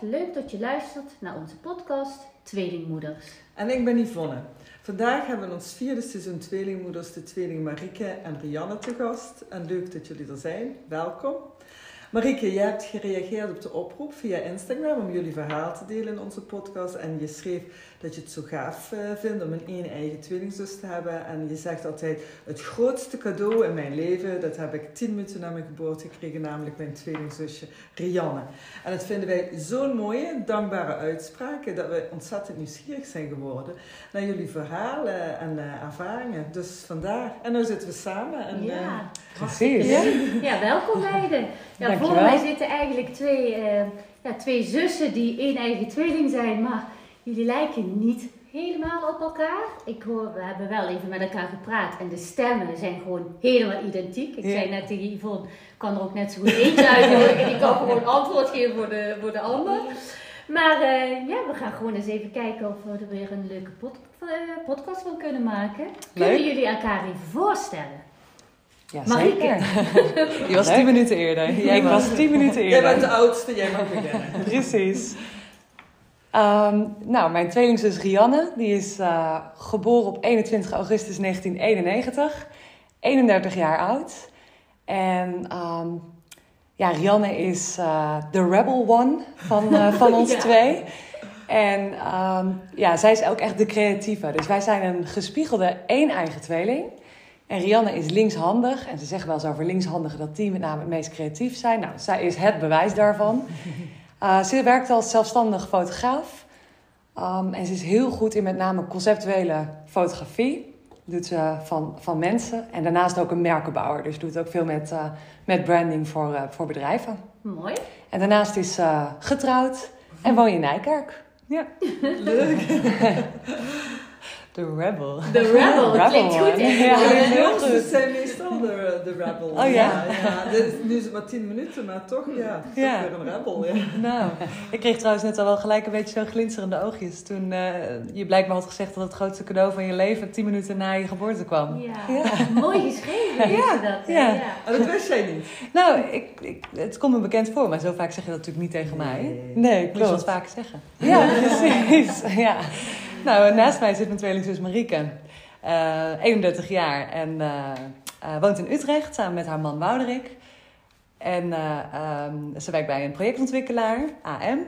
Leuk dat je luistert naar onze podcast Tweelingmoeders. En ik ben Yvonne. Vandaag hebben we ons vierde seizoen Tweelingmoeders, de tweeling Marieke en Rianne te gast. En leuk dat jullie er zijn. Welkom. Marieke, je hebt gereageerd op de oproep via Instagram om jullie verhaal te delen in onze podcast. En je schreef dat je het zo gaaf uh, vindt om een één eigen tweelingzus te hebben. En je zegt altijd, het grootste cadeau in mijn leven, dat heb ik tien minuten na mijn geboorte gekregen, namelijk mijn tweelingzusje Rianne. En dat vinden wij zo'n mooie, dankbare uitspraken, dat we ontzettend nieuwsgierig zijn geworden naar jullie verhalen en uh, ervaringen. Dus vandaar. En nu zitten we samen. En, ja, uh, precies. Ja, ja welkom beiden. Ja, voor mij zitten eigenlijk twee, ja, twee zussen die één eigen tweeling zijn, maar jullie lijken niet helemaal op elkaar. Ik hoor, we hebben wel even met elkaar gepraat en de stemmen zijn gewoon helemaal identiek. Ik Ja. zei net tegen Yvonne, kan er ook net zo goed eentje uitnodigen. Die kan gewoon antwoord geven voor de, voor de ander. Maar eh, ja, we gaan gewoon eens even kijken of we er weer een leuke pod- eh, podcast van kunnen maken. Kunnen Leuk. jullie elkaar even voorstellen? Ja, Marieke. zeker. Je was tien minuten eerder. Jij was tien minuten Jij bent de eerder. oudste, jij mag beginnen. Precies. Ehm, nou, mijn tweelingzus Rianne, die is eh, geboren op 21 augustus 1991. 31 jaar oud. En ehm, ja, Rianne is eh, de rebel one van, eh, van ons Ja. twee. En ehm, ja, zij is ook echt de creatieve. Dus wij zijn een gespiegelde één-eigen tweeling. En Rianne is linkshandig. En ze zeggen wel eens over linkshandigen dat die met name het meest creatief zijn. Nou, zij is het bewijs daarvan. Uh, ze werkt als zelfstandig fotograaf. Um, en ze is heel goed in met name conceptuele fotografie. Doet ze van, van mensen. En daarnaast ook een merkenbouwer. Dus doet ook veel met, uh, met branding voor, uh, voor bedrijven. Mooi. En daarnaast is ze getrouwd en woon je in Nijkerk. Ja. Leuk. De rebel. De rebel, dat klinkt goed. Ja. de zijn meestal de, de rebel. Oh, ja? ja. Dit is, nu is het maar tien minuten, maar toch, ja. Toch Ja. weer een rebel, ja. Nou, ik kreeg trouwens net al wel gelijk een beetje zo glinsterende oogjes. Toen eh, je blijkbaar had gezegd dat het grootste cadeau van je leven tien minuten na je geboorte kwam. Ja. Ja. mooi geschreven is Ja, dat. ja. ja. En dat wist jij niet. Nou, ik, ik, het komt me bekend voor, maar zo vaak zeg je dat natuurlijk niet tegen mij. Nee. Nee, ik moet je wat vaker zeggen. Ja, precies. Ja. Nou, naast mij zit mijn tweelingzus Marieke, eh 31 jaar en eh, eh, woont in Utrecht samen met haar man Wouderik. En eh, ehm, ze werkt bij een projectontwikkelaar, AM.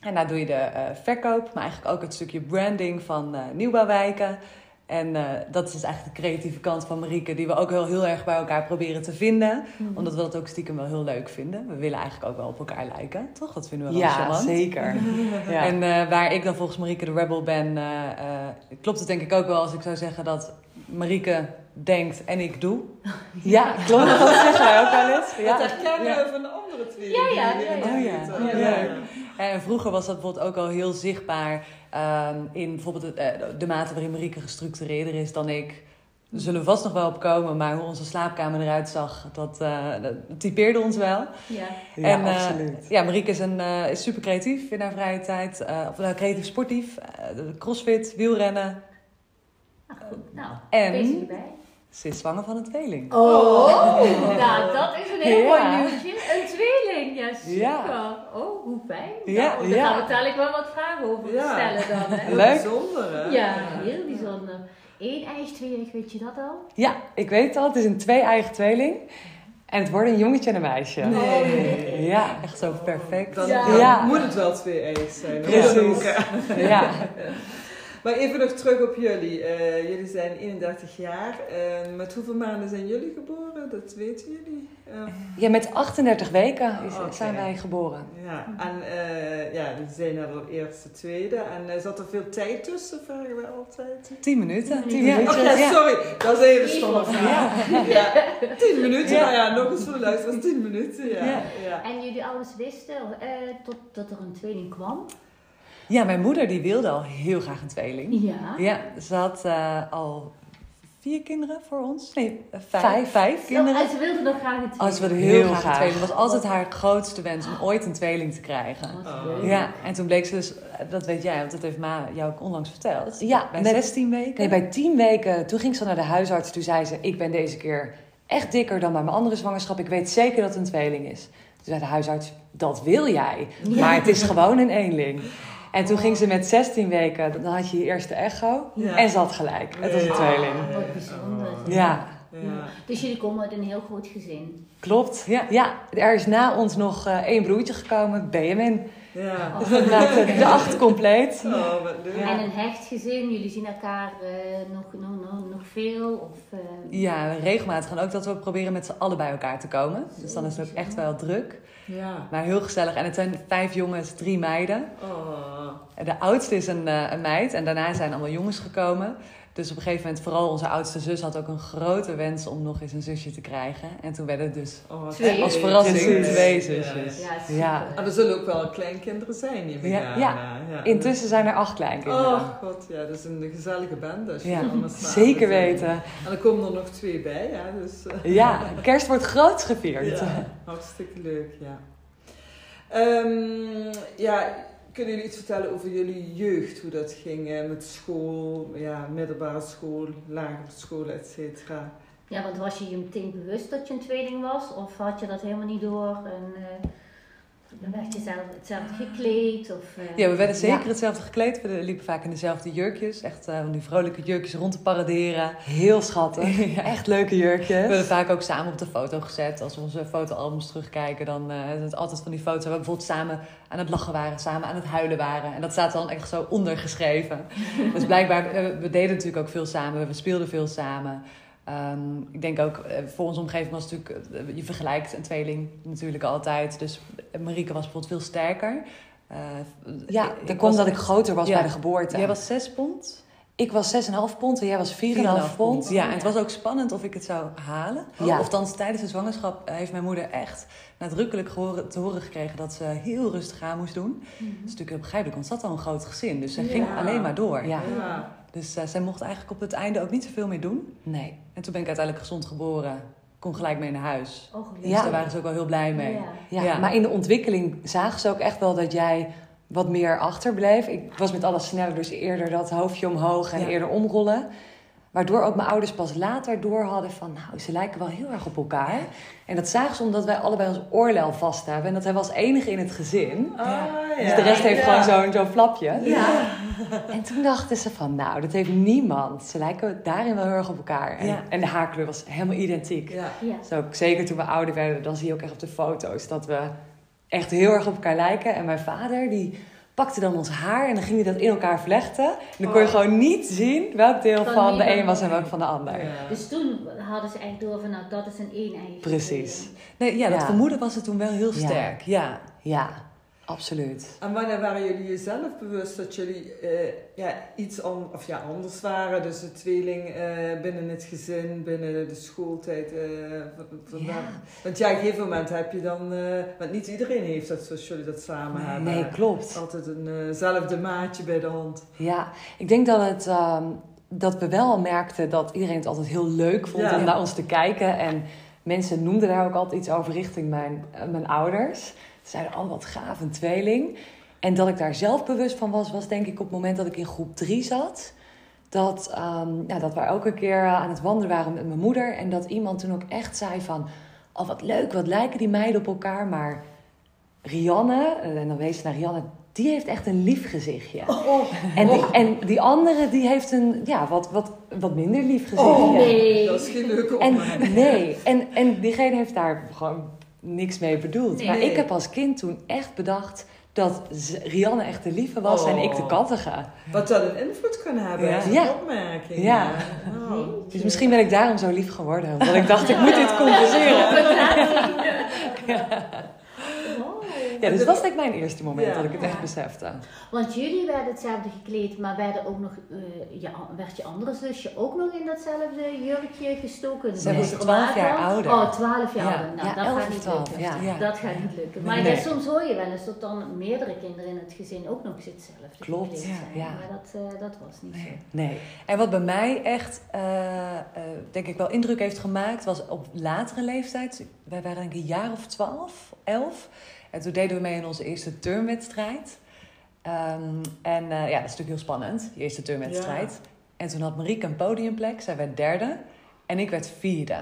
En daar doe je de verkoop, maar eigenlijk ook het stukje branding van nieuwbouwwijken. En eh, dat is dus eigenlijk de creatieve kant van Marieke, die we ook heel, heel erg bij elkaar proberen te vinden. Omdat we dat ook stiekem wel heel leuk vinden. We willen eigenlijk ook wel op elkaar lijken, toch? Dat vinden we wel Ja, charmant. zeker. Ja. En eh, waar ik dan volgens Marieke de rebel ben, eh, eh, klopt het denk ik ook wel als ik zou zeggen dat Marieke denkt en ik doe. ja, klopt. Dat zeggen wij ook wel eens. Dat Ja. herkennen Ja. we van de andere twee. Ja, ja, ja, ja. Oh ja. Ja. En vroeger was dat bijvoorbeeld ook al heel zichtbaar ehm, in bijvoorbeeld het, eh, de mate waarin Marieke gestructureerder is dan ik. Daar zullen we vast nog wel op komen, maar hoe onze slaapkamer eruit zag, dat, eh, dat typeerde ons wel. Ja. Ja, en, eh, absoluut. ja, Marieke is, een, eh, is super creatief in haar vrije tijd. eh, of nou, creatief sportief. eh, crossfit, wielrennen. Nou, goed. Nou, En? wees erbij. Ze is zwanger van een tweeling. Oh, nou dat is een heel Ja. mooi nieuwtje. Een tweeling, ja super. Ja. Oh, hoe fijn. Ja, nou, daar ja. gaan we dadelijk wel wat vragen over Ja. stellen dan. Hè? Heel Leuk. bijzonder, hè? Ja, heel bijzonder. Eén ijs, twee weet je dat al? Ja, ik weet het al. Het is een twee-eigen tweeling. En het wordt een jongetje en een meisje. Nee. Ja, echt zo perfect. Dan, Ja. dan Ja. moet het wel twee ijs zijn. Precies. Ja. Maar even nog terug op jullie. Eh, jullie zijn 31 jaar. En met hoeveel maanden zijn jullie geboren? Dat weten jullie. Eh, ja, met 38 weken is, Oké. zijn wij geboren. ja, en eh, ja, jullie zijn net al eerste, tweede. En zat er veel tijd tussen, vragen we altijd. 10 minuten. 10 Ja. minuutjes. Oké, ja. sorry. Dat is even een stomme vraag. Ja. 10 minuten, Ja. nou ja, nog eens voor de luisteraars. 10 minuten, ja. Ja. ja. En jullie ouders wisten eh, tot, dat er een tweeling kwam? Ja, mijn moeder die wilde al heel graag een tweeling. Ja. Ja, ze had eh, al vier kinderen voor ons. Nee, eh, vijf. Vijf, Oh, kinderen. en ze wilde nog graag een tweeling. Oh, ze wilde heel, Heel graag, een tweeling. Het was altijd haar grootste wens om ooit een tweeling te krijgen. Oh. Ja, en toen bleek ze dus, dat weet jij, want dat heeft Ma jou ook onlangs verteld. Ja, bij net- 16 weken. Nee, bij tien weken, toen ging ze naar de huisarts. Toen zei ze, ik ben deze keer echt dikker dan bij mijn andere zwangerschap. Ik weet zeker dat het een tweeling is. Toen zei de huisarts, dat wil jij. Maar het is gewoon een eenling. En toen ging ze met 16 weken, dan had je je eerste echo. Ja. En ze had gelijk. Het was een tweeling. Wat bijzonder. Ja, Ja. Dus jullie komen uit een heel groot gezin. klopt. Ja. Ja, er is na ons nog eh, één broertje gekomen, Benjamin. Ja. Oh. Dus dat de acht compleet. Oh, wat leuk. En een hecht gezin, jullie zien elkaar eh, nog, nog, nog, nog veel? Of, eh, Ja, regelmatig. En ook dat we proberen met z'n allen bij elkaar te komen. Dus dan is het ook echt wel druk. Ja. Maar heel gezellig. En het zijn vijf jongens, drie meiden. Oh. De oudste is een, eh, een meid en daarna zijn allemaal jongens gekomen. Dus op een gegeven moment, vooral onze oudste zus had ook een grote wens om nog eens een zusje te krijgen. En toen werden het dus Oh, wat Twee. als verrassing twee zusjes. ja. Ja. En er zullen ook wel kleinkinderen zijn, neem ik Ja, ja. ja. Intussen zijn er acht kleinkinderen. Oh god, ja, dat is een gezellige band als je Ja, allemaal samen Zeker weten. En er komen er nog twee bij, ja. Dus, eh, Ja, kerst wordt groots gevierd. ja, hartstikke leuk, ja. Ehm, ja, kunnen jullie iets vertellen over jullie jeugd? Hoe dat ging eh, met school, ja, middelbare school, lagere school, et cetera? Ja, want was je je meteen bewust dat je een tweeling was? Of had je dat helemaal niet door? En eh, dan werd je zelf, hetzelfde gekleed? Of, eh, Ja, we werden zeker Ja. hetzelfde gekleed. We liepen vaak in dezelfde jurkjes. Echt eh, om die vrolijke jurkjes rond te paraderen. Heel schattig. Ja. Echt leuke We jurkjes. werden vaak ook samen op de foto gezet. Als we onze fotoalbums terugkijken, dan eh is het altijd van die foto's waar we bijvoorbeeld samen aan het lachen waren, samen aan het huilen waren. En dat staat dan echt zo ondergeschreven. dus blijkbaar, we deden natuurlijk ook veel samen. We speelden veel samen. Ehm, ik denk ook, eh, voor onze omgeving was het natuurlijk, eh, je vergelijkt een tweeling natuurlijk altijd. Dus Marieke was bijvoorbeeld veel sterker. Eh, Ja, dat komt dat ik groter was Ja. bij de geboorte. Jij was 6 pond? Ik was 6,5 pond en jij was 4,5 pond. Ja, en het was ook spannend of ik het zou halen. Ja. Of dan tijdens de zwangerschap heeft mijn moeder echt nadrukkelijk te horen gekregen dat ze heel rustig aan moest doen. Mhm. Dat is natuurlijk heel begrijpelijk, want ze had al een groot gezin. Dus ze Ja. ging alleen maar door. Ja. Ja. Dus eh, zij mocht eigenlijk op het einde ook niet zoveel meer doen. Nee. En toen ben ik uiteindelijk gezond geboren. Kon gelijk mee naar huis. Oh, gelukkig. Dus Ja. daar waren ze ook wel heel blij mee. Ja. Ja, Ja. maar in de ontwikkeling zagen ze ook echt wel dat jij wat meer achterbleef. Ik was met alles sneller, dus eerder dat hoofdje omhoog en Ja. eerder omrollen. Waardoor ook mijn ouders pas later door hadden van, nou, ze lijken wel heel erg op elkaar. En dat zagen ze omdat wij allebei ons oorlel vast hebben. En dat hij was enige in het gezin. Ah, ja. Dus de rest heeft Ja. gewoon zo'n zo'n flapje. Ja. En toen dachten ze van, nou, dat heeft niemand. Ze lijken daarin wel heel erg op elkaar. En, Ja. en de haarkleur was helemaal identiek. Ja. Ja. Dus ook zeker toen we ouder werden, dan zie je ook echt op de foto's dat we echt heel erg op elkaar lijken. En mijn vader, die pakte dan ons haar en dan ging hij dat in elkaar vlechten. En dan kon je Oh. gewoon niet zien welk deel Van de een was en welk van de ander. Ja. Dus toen hadden ze echt door van, nou, dat is een een-eigen Precies. Nee, ja, dat Ja. vermoeden was er toen wel heel Ja. sterk. Ja. Ja, absoluut. En wanneer waren jullie jezelf bewust dat jullie eh, ja, iets an of ja, anders waren? Dus de tweeling eh, binnen het gezin, binnen de schooltijd. eh, Ja. Want ja, op een gegeven moment heb je dan... want niet iedereen heeft dat zoals jullie dat samen hebben. Nee, klopt. Altijd eenzelfde maatje bij de hand. Ja, ik denk dat, het, ehm, dat we wel merkten dat iedereen het altijd heel leuk vond Ja. om naar ons te kijken. En mensen noemden daar ook altijd iets over richting mijn, mijn ouders. Ze zeiden, oh wat gaaf, een tweeling. En dat ik daar zelf bewust van was, was denk ik op het moment dat ik in groep 3 zat. Dat, ehm, ja, dat we elke keer eh, aan het wandelen waren met mijn moeder. En dat iemand toen ook echt zei van... Oh, wat leuk, wat lijken die meiden op elkaar. Maar Rianne, en dan wees ze naar Rianne... Die heeft echt een lief gezichtje. En, die, en die andere, die heeft een ja, wat, wat, wat minder lief gezichtje. Oh nee. Dat is geen leuke En opmerking. nee, en, en diegene heeft daar gewoon niks mee bedoeld. Nee. Maar ik heb als kind toen echt bedacht dat Rianne echt de lieve was en ik de Oh. kattige. Wat dat een invloed kan hebben, Ja. Ja. opmerking. Ja. Oh. Dus misschien ben ik daarom zo lief geworden. Omdat ik dacht, ik moet dit compenseren. Ja, dus dat was denk ik mijn eerste moment Ja. dat ik het echt Ja. besefte. Want jullie werden hetzelfde gekleed, maar werden ook nog, eh, je, werd je andere zusje ook nog in datzelfde jurkje gestoken? Zij was Nee, 12 jaar ouder. Oh, 12 jaar Ja. ouder. Nou, Ja, dat 11 gaat niet 12, lukken. ja. Ja. Dat gaat niet lukken. Maar Nee. ja, soms hoor je wel eens dat dan meerdere kinderen in het gezin ook nog eens hetzelfde Klopt, gekleed ja, zijn. ja. Maar dat, eh, dat was niet zo. Nee. En wat bij mij echt, eh, eh, denk ik wel indruk heeft gemaakt, was op latere leeftijd. Wij waren denk ik een jaar of twaalf, elf. En toen deden we mee in onze eerste turnwedstrijd. Ehm, en eh, ja, dat is natuurlijk heel spannend, je eerste turnwedstrijd. En toen had Marieke een podiumplek, zij werd derde. En ik werd vierde.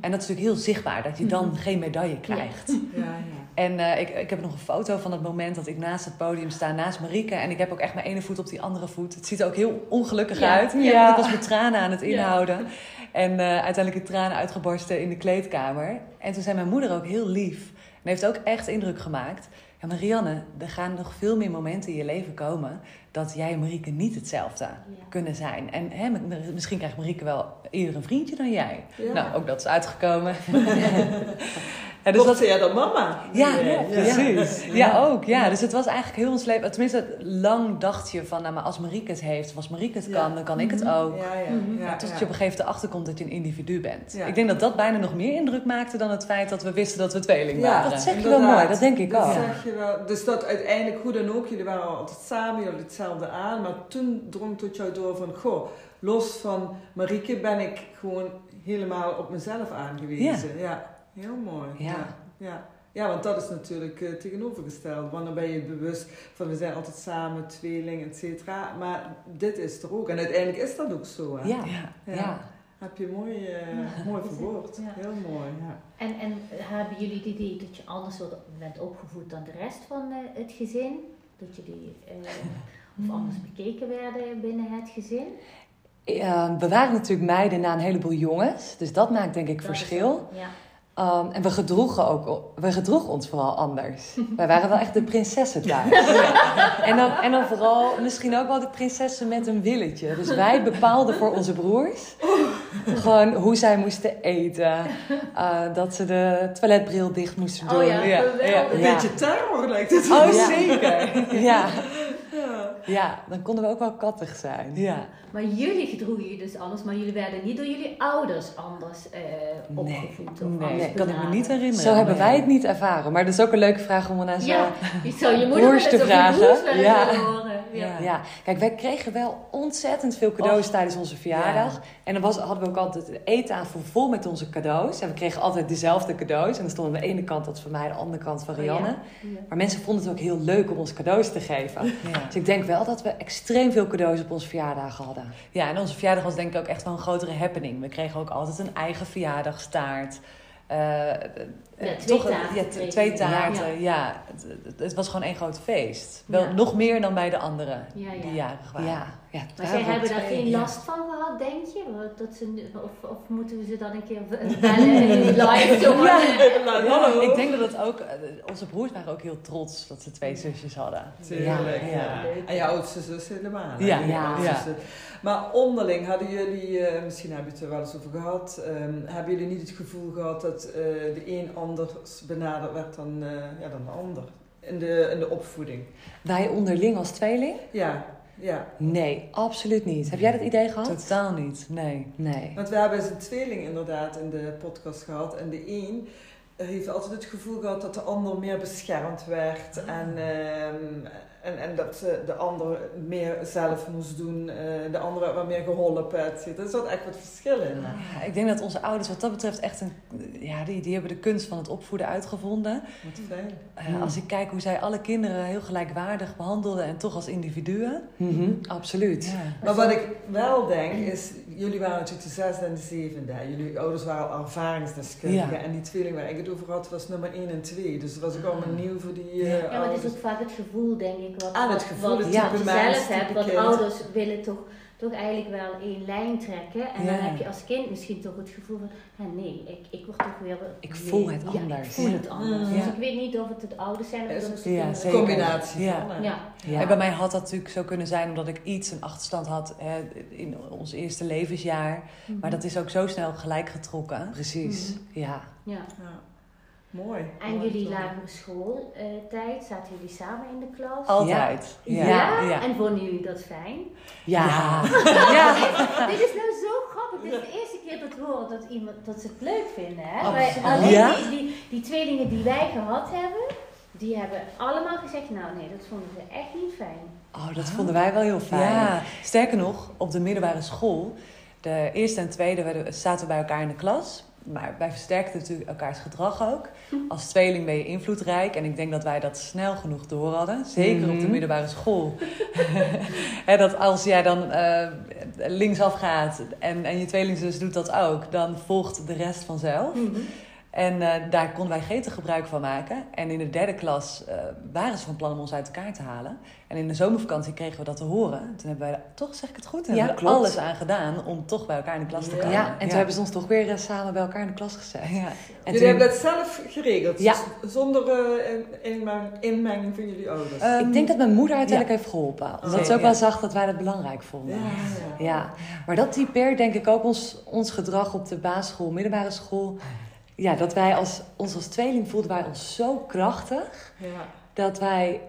En dat is natuurlijk heel zichtbaar, dat je dan geen medaille krijgt. Ja, ja. En eh, ik, ik heb nog een foto van het moment dat ik naast het podium sta, naast Marieke. En ik heb ook echt mijn ene voet op die andere voet. Het ziet er ook heel ongelukkig uit. Ja. Ik was met tranen aan het inhouden. En eh, uiteindelijk de tranen uitgebarsten in de kleedkamer. En toen zei mijn moeder ook heel lief. En heeft ook echt indruk gemaakt. Ja, Marianne, er gaan nog veel meer momenten in je leven komen... dat jij en Marieke niet hetzelfde kunnen zijn. En hè, misschien krijgt Marieke wel eerder een vriendje dan jij. Ja. Nou, ook dat is uitgekomen. Ja, dus dat, eerder mama. ja, Ja, precies. Ja, ook. Ja. Dus het was eigenlijk heel ons leven. Tenminste, lang dacht je van, nou, maar als Marieke het heeft, of als Marieke het Ja. kan, dan kan ik het ook. Ja, ja, Mhm. ja, Tot ja. je op een gegeven moment erachter komt dat je een individu bent. Ja. Ik denk dat dat bijna nog meer indruk maakte dan het feit dat we wisten dat we tweeling Ja, waren. Dat zeg je wel mooi, dat denk ik Dat ook. zeg je wel. Dus dat uiteindelijk, hoe dan ook, jullie waren altijd samen, jullie hadden hetzelfde aan. Maar toen drong tot jou door van, goh, los van Marieke ben ik gewoon helemaal op mezelf aangewezen. Ja, heel mooi. Ja. Ja. Ja. Ja, want dat is natuurlijk eh, tegenovergesteld. Want dan ben je bewust van we zijn altijd samen, tweeling, et cetera. Maar dit is er ook. En uiteindelijk is dat ook zo. Hè? Ja, Ja. Ja. ja. Heb je mooi, eh, mooi verwoord. Ja. Heel mooi. Ja. En, en hebben jullie het idee dat je anders wordt- bent opgevoed dan de rest van eh, het gezin? Dat jullie eh, of anders bekeken werden binnen het gezin? We waren natuurlijk meiden na een heleboel jongens. Dus dat maakt denk ik Dat verschil. Ja. Um, en we gedroegen, ook, we gedroegen ons vooral anders. Wij waren wel echt de prinsessen thuis. En, dan, en dan vooral misschien ook wel de prinsessen met een willetje. Dus wij bepaalden voor onze broers gewoon hoe zij moesten eten. uh, dat ze de toiletbril dicht moesten doen. Oh ja. Een beetje terror lijkt het. Oh, zeker. Ja. Ja. dan konden we ook wel kattig zijn. Ja. Maar jullie gedroegen je dus anders, maar jullie werden niet door jullie ouders anders eh, Nee. opgevoed of Nee, anders dat kan ik me niet herinneren. Zo hebben Nee. wij het niet ervaren. Maar dat is ook een leuke vraag om aan zo... Ja, zou je moeder Broers te of je vragen. broers wel eens Ja. horen. Ja. Ja. Kijk, wij kregen wel ontzettend veel cadeaus Och. tijdens onze verjaardag. En dan was, hadden we ook altijd een eettafel vol met onze cadeaus. En we kregen altijd dezelfde cadeaus. En dan stond aan de ene kant dat van mij, aan de andere kant van Oh, Rianne. Maar mensen vonden het ook heel leuk om ons cadeaus te geven. Dus ik denk wel dat we extreem veel cadeaus op onze verjaardag hadden. ja, en onze verjaardag was denk ik ook echt wel een grotere happening. We kregen ook altijd een eigen verjaardagstaart. Eh, twee toch, taarten Ja, twee taarten. Ja, Het, was gewoon één groot feest. Wel Ja. nog meer dan bij de anderen Ja, ja. die jarig waren. Ja, Maar zij hebben daar geen ja. last van gehad, denk je? Dat ze, of, of moeten we ze dan een keer bellen in die live? Zo Nou, Ja, ik denk dat het ook, eh, onze broers waren ook heel trots dat ze twee zusjes hadden. Tuurlijk, Ja, ja. ja. En je oudste zus helemaal. Ja, ja. Maar onderling hadden jullie, eh, misschien hebben je het er wel eens over gehad, ehm, hebben jullie niet het gevoel gehad dat eh, de een anders benaderd werd dan, eh, ja, dan de ander? In de, in de opvoeding. Wij onderling als tweeling? Ja, ja. Nee, absoluut niet. Heb jij dat idee gehad? Totaal niet, nee. Nee. Want we hebben een tweeling inderdaad in de podcast gehad. En de een heeft altijd het gevoel gehad dat de ander meer beschermd werd. En, ehm, en, en dat ze de ander meer zelf moest doen. eh, de andere wat meer geholpen. et cetera. Er zat echt wat verschil in. Ja, ik denk dat onze ouders wat dat betreft echt een... Ja, die, die hebben de kunst van het opvoeden uitgevonden. Wat fijn. Eh, Hmm. Als ik kijk hoe zij alle kinderen heel gelijkwaardig behandelden en toch als individuen. Mhm, absoluut. Ja. Maar wat ik wel denk is, jullie waren natuurlijk de zesde en de zevende. Jullie ouders waren al ervaringsdeskundigen. Ja. En die tweeling waar ik het over had was nummer 1 en 2. Dus dat was ook allemaal nieuw voor die eh, Ja, maar het is ook vaak het gevoel, denk ik, wat, Ah, het gevoel, wat, het wat type je zelf hebt. Want ouders willen toch, toch eigenlijk wel één lijn trekken. En dan heb je als kind misschien toch het gevoel van, ja, nee, ik, ik word toch weer... Ik nee, voel het ja, anders. ik voel het anders. Dus ik weet niet of het het ouders zijn of het zeker. zijn. combinatie Ja. En bij mij had dat natuurlijk zo kunnen zijn omdat ik iets een achterstand had hè, in ons eerste levensjaar. Mhm. Maar dat is ook zo snel gelijk getrokken. Precies, ja. Ja. Ja. Mooi. En Mooi jullie lagere schooltijd, zaten jullie samen in de klas? Altijd. Ja? Ja. ja. En vonden jullie dat fijn? Ja. Ja. Dit is nou zo grappig. Dit is de eerste keer dat we horen dat, iemand, dat ze het leuk vinden. Hè? Absoluut. Wij, alleen Ja? die, die, die tweelingen die wij gehad hebben, die hebben allemaal gezegd, nou nee, dat vonden ze echt niet fijn. Oh, dat vonden wij wel heel fijn. Ja, sterker nog, op de middelbare school, de eerste en tweede zaten we bij elkaar in de klas. Maar wij versterken natuurlijk elkaars gedrag ook. Als tweeling ben je invloedrijk. En ik denk dat wij dat snel genoeg door hadden. Zeker op de Mhm. middelbare school. Dat als jij dan eh, linksaf gaat en, en je tweelingzus doet dat ook, dan volgt de rest vanzelf. Mhm. En eh, daar konden wij gretig gebruik van maken. En in de derde klas eh, waren ze van plan om ons uit elkaar te halen. En in de zomervakantie kregen we dat te horen. Toen hebben wij, toch zeg ik het goed, hebben we alles aan gedaan om toch bij elkaar in de klas te komen. Ja, en toen hebben ze ons toch weer eh, samen bij elkaar in de klas gezet. Ja. En jullie toen- hebben dat zelf geregeld, Ja. dus zonder inmeng- inmenging van jullie ouders. Eh, ik denk dat mijn moeder uiteindelijk heeft geholpen. Omdat Oké, ze ook ja. wel zag dat wij dat belangrijk vonden. ja, ja. Ja, maar dat typeert denk ik ook ons, ons gedrag op de basisschool, middelbare school. Ja, dat wij als, ons als tweeling voelden wij ons zo krachtig Ja. dat wij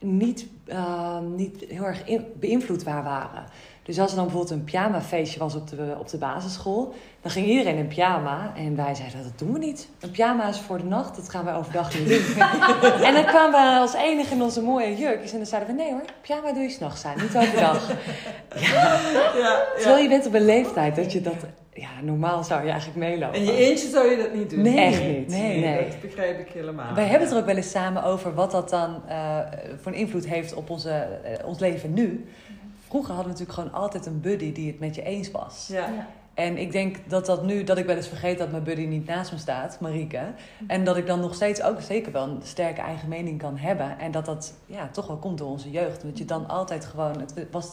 niet, eh, niet heel erg in- beïnvloedbaar waren. Dus als er dan bijvoorbeeld een pyjamafeestje was op de, op de basisschool, dan ging iedereen in pyjama. En wij zeiden, dat doen we niet. Een pyjama is voor de nacht, dat gaan wij overdag niet doen. en dan kwamen we als enige in onze mooie jurkjes en dan zeiden we, nee hoor, pyjama doe je s'nachts aan, niet overdag. Ja, ja. Terwijl je bent op een leeftijd dat je dat... Ja, normaal zou je eigenlijk meelopen. En je eentje zou je dat niet doen? Nee, Echt niet. nee. Nee. Dat begrijp ik helemaal. Wij hebben het er ook wel eens samen over wat dat dan eh, voor een invloed heeft op onze, eh, ons leven nu. Vroeger hadden we natuurlijk gewoon altijd een buddy die het met je eens was. Ja. Ja. En ik denk dat dat nu, dat ik wel eens vergeet dat mijn buddy niet naast me staat, Marieke. En dat ik dan nog steeds ook zeker wel een sterke eigen mening kan hebben. En dat dat ja, toch wel komt door onze jeugd. Dat je dan altijd gewoon, het was,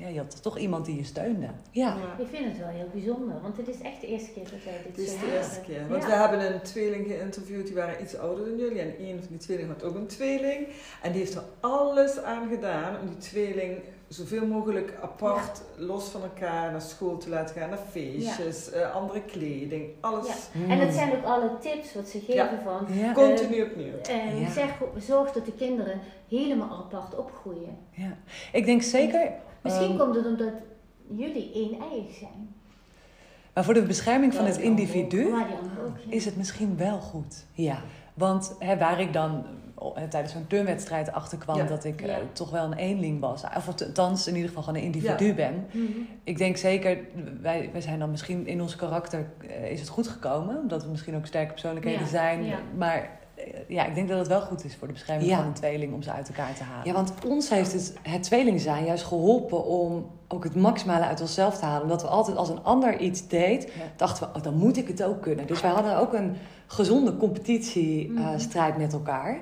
ja, je had toch iemand die je steunde. Ja. Ja. Ik vind het wel heel bijzonder, want het is echt de eerste keer dat wij dit Het is de eerste keer. Want Ja. we hebben een tweeling geïnterviewd, die waren iets ouder dan jullie. En een van die tweelingen had ook een tweeling. En die heeft er alles aan gedaan om die tweeling zoveel mogelijk apart, los van elkaar, naar school te laten gaan. Naar feestjes, eh, andere kleding, alles. Ja. En het zijn ook alle tips wat ze geven Ja. van... Ja. Continu opnieuw. Ja. zeg, zorg dat de kinderen helemaal apart opgroeien. ja. Ik denk zeker. Misschien ehm, komt het omdat jullie één eigen zijn. maar voor de bescherming van het individu is het misschien wel goed. Ja. Want hè, waar ik dan eh, tijdens zo'n turnwedstrijd achterkwam Ja. dat ik eh, toch wel een eenling was. Of althans in ieder geval gewoon een individu Ja. ben. Mhm. Ik denk zeker, wij, wij zijn dan misschien in ons karakter eh, is het goed gekomen. Omdat we misschien ook sterke persoonlijkheden Ja, zijn. ja. Maar ja, ik denk dat het wel goed is voor de bescherming Ja. van een tweeling om ze uit elkaar te halen. ja, want ons heeft het, het tweeling zijn juist geholpen om ook het maximale uit onszelf te halen. Omdat we altijd als een ander iets deed, Ja. dachten we, oh, dan moet ik het ook kunnen. Dus wij hadden ook een gezonde competitiestrijd met elkaar.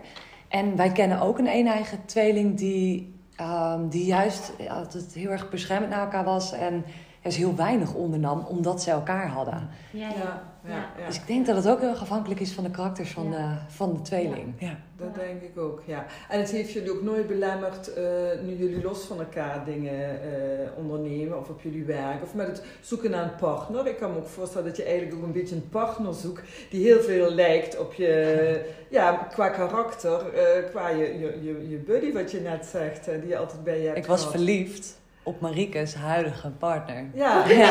En wij kennen ook een een-eigen tweeling die, ehm, die juist altijd heel erg beschermend naar elkaar was. En juist heel weinig ondernam, omdat ze elkaar hadden. Ja, ja. Ja, ja, ja. Dus ik denk dat het ook heel erg afhankelijk is van de karakters van, Ja. de, van de tweeling. Ja. Dat denk ik ook, ja. En het heeft jullie ook nooit belemmerd, eh, nu jullie los van elkaar dingen eh, ondernemen, of op jullie werk, of met het zoeken naar een partner. Ik kan me ook voorstellen dat je eigenlijk ook een beetje een partner zoekt die heel veel lijkt op je, ja, qua karakter, eh, qua je, je, je, je buddy, wat je net zegt, die je altijd bij je hebt Ik was gehad. verliefd op Marieke's huidige partner. Ja. Oei, oei.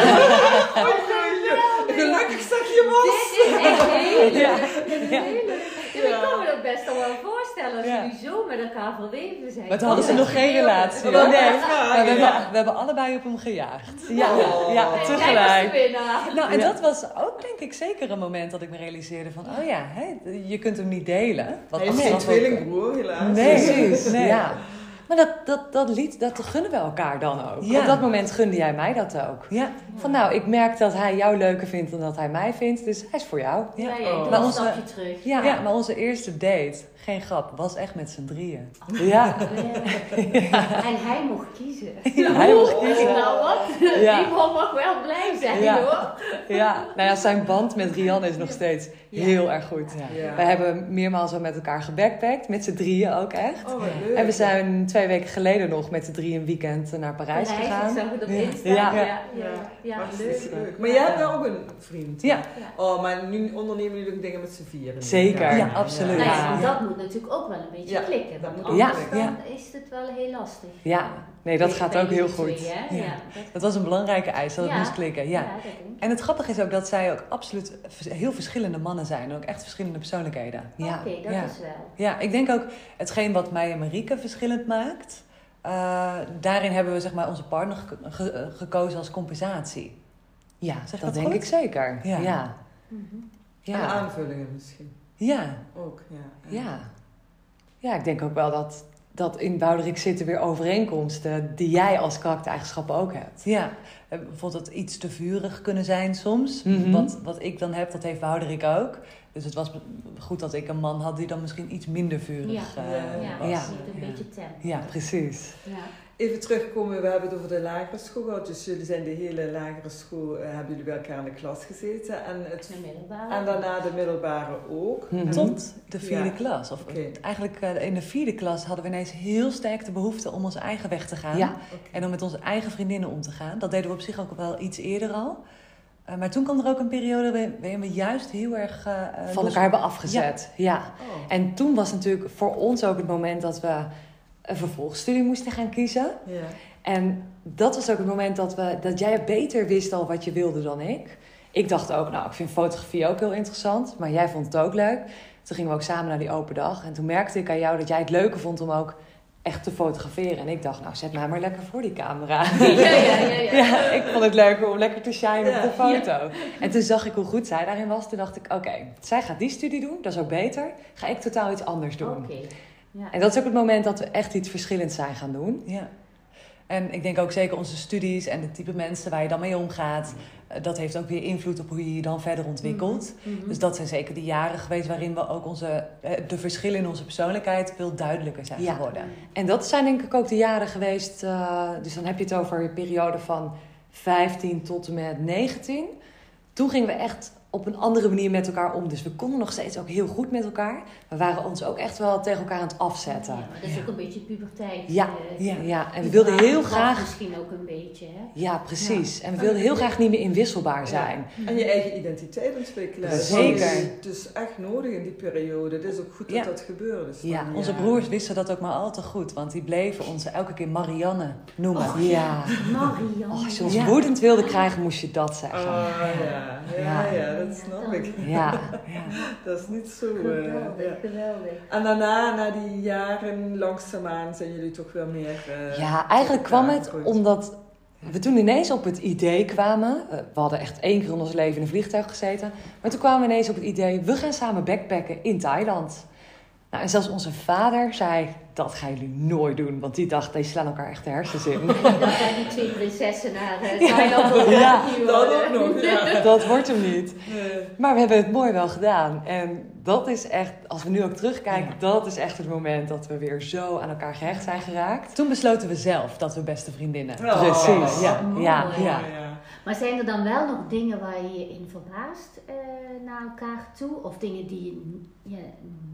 Gelukkig zeg je was. Dit is echt heel Ja. dit is Ja. heel leuk. Ja, Ik kan me dat best wel wel voorstellen als Ja. jullie zo met elkaar verweven zijn. Maar toen hadden ze Oh, nog geen relatie. Nee. Maar we, ja. hebben, we hebben allebei op hem gejaagd. Ja. Oh. ja, tegelijk. Nou, en Ja. dat was ook denk ik zeker een moment dat ik me realiseerde van, oh ja, hè, je kunt hem niet delen. Wat achteraf ook- tweelingbroer, helaas. Nee. Precies, Nee. Maar dat, dat, dat lied, dat gunnen we elkaar dan ook. Ja. Op dat moment gunde jij mij dat ook. Ja, Van nou, ik merk dat hij jou leuker vindt dan dat hij mij vindt, dus hij is voor jou. Ja, ja. ja, Oh. Maar een onze- stapje terug. Ja, ja. maar onze eerste date, geen grap, was echt met z'n drieën. ja. En hij mocht kiezen. hij mocht kiezen. Nou wat? Ja. Die man mag wel blij zijn Ja. hoor. Ja, nou ja, zijn band met Rianne is nog steeds Ja. heel erg goed. Ja. Wij hebben meermaals al met elkaar gebackpackt, met z'n drieën ook echt. Oh, wat leuk. En we zijn twee weken geleden nog met de drieën een weekend naar Parijs Parijs, gegaan. Ik zag het op Ja. Insta. Ja. Ja, ja, leuk. leuk. Maar jij hebt wel ook een vriend. Ja, Ja. Oh, maar nu ondernemen jullie ook dingen met z'n vieren. Zeker. Ja, absoluut. Nou ja, Ja. want dat moet natuurlijk ook wel een beetje Ja, klikken. dat Want moet anders ook klikken. dan is het wel heel lastig. Ja, nee, dat gaat ook heel goed. twee? Ja. Ja. dat was een belangrijke eis, dat het Ja. moest klikken. Ja. En het grappige is ook dat zij ook absoluut heel verschillende mannen zijn. En ook echt verschillende persoonlijkheden. Ja. Oké, dat Ja. is wel. Ja, ik denk ook hetgeen wat mij en Marieke verschillend maakt. eh, daarin hebben we zeg maar, onze partner geko- ge- gekozen als compensatie. Ja, Zeg dat dat denk goed? ik zeker. Ja. Ja. En Ja. aanvullingen misschien Ja. ook. Ja. Ja. Ja, ik denk ook wel dat, dat in Bouderik zitten weer overeenkomsten die jij als karaktereigenschappen ook hebt. Ja, eh, bijvoorbeeld dat iets te vurig kunnen zijn soms. Mhm. wat, wat ik dan heb, dat heeft Wouderik ook. Dus het was goed dat ik een man had die dan misschien iets minder vurig Ja. eh, Ja. Ja, was. Ja. een beetje tempo. Ja, precies. Ja. Even terugkomen, we hebben het over de lagere school gehad. Dus jullie zijn de hele lagere school, eh, hebben jullie bij elkaar in de klas gezeten. En, het, De middelbare. en daarna de middelbare ook. Mhm. Tot de vierde Ja. klas. Of eigenlijk eh, in de vierde klas hadden we ineens heel sterk de behoefte om onze eigen weg te gaan. Ja. En om met onze eigen vriendinnen om te gaan. Dat deden we op zich ook wel iets eerder al. Eh, maar toen kwam er ook een periode waarin- we juist heel erg... Van los- elkaar hebben afgezet. Ja. Oh. En toen was natuurlijk voor ons ook het moment dat we een vervolgstudie moesten gaan kiezen. Ja. En dat was ook het moment dat, we, dat jij beter wist al wat je wilde dan ik. Ik dacht ook, nou, ik vind fotografie ook heel interessant. Maar jij vond het ook leuk. Toen gingen we ook samen naar die open dag. En toen merkte ik aan jou dat jij het leuker vond om ook echt te fotograferen. En ik dacht, nou, zet mij maar lekker voor die camera. Ja, ja, ja, ja. Ja, ik vond het leuker om lekker te shinen Ja. op de foto. En toen zag ik hoe goed zij daarin was. Toen dacht ik, oké, zij gaat die studie doen. Dat is ook beter. Ga ik totaal iets anders doen. Oké. Ja. En dat is ook het moment dat we echt iets verschillends zijn gaan doen. Ja. En ik denk ook zeker onze studies en de type mensen waar je dan mee omgaat. eh, Dat heeft ook weer invloed op hoe je je dan verder ontwikkelt. Mhm. Dus dat zijn zeker de jaren geweest waarin we ook onze, eh, de verschillen in onze persoonlijkheid veel duidelijker zijn Ja. geworden. En dat zijn denk ik ook de jaren geweest. eh, dus dan heb je het over een periode van 15 tot en met 19. Toen gingen we echt op een andere manier met elkaar om. Dus we konden nog steeds ook heel goed met elkaar. We waren ons ook echt wel tegen elkaar aan het afzetten. Ja, maar dat is ook een beetje puberteit. Ja, eh, ja, Ja, en we wilden heel graag. Misschien ook een beetje, hè? Ja, precies. En we wilden heel graag niet meer inwisselbaar zijn. En je eigen identiteit ontwikkelen. Zeker. Dat is dus echt nodig in die periode. Het is ook goed dat Ja. dat gebeurt. Dus Ja, Onze broers wisten dat ook maar al te goed, want die bleven ons elke keer Marianne noemen. Oh, Ja. Marianne. Oh, als je ons Ja. woedend wilde krijgen, moest je dat zeggen. Ah ja, ja, Ja. Ja, dat snap ik. Ja. Ja. Dat is niet zo. eh, Geweldig, ja. geweldig. En daarna, na die jaren, langzaamaan zijn jullie toch wel meer. eh, Ja, eigenlijk kwam het omdat we toen ineens op het idee kwamen. eh, We hadden echt één keer in ons leven in een vliegtuig gezeten. Maar toen kwamen we ineens op het idee, we gaan samen backpacken in Thailand. Nou, en zelfs onze vader zei, dat gaan jullie nooit doen. Want die dacht, die slaan elkaar echt de hersens in. Dat zijn die twee prinsessen naar eh, Thailand op Ja, Dat ook nog, ja. dat wordt hem niet. Nee. Maar we hebben het mooi wel gedaan. En dat is echt, als we nu ook terugkijken, dat is echt het moment dat we weer zo aan elkaar gehecht zijn geraakt. Toen besloten we zelf dat we beste vriendinnen. Oh. Precies, ja. Mooi. ja, Ja. Maar zijn er dan wel nog dingen waar je je in verbaast eh, naar elkaar toe? Of dingen die je ja,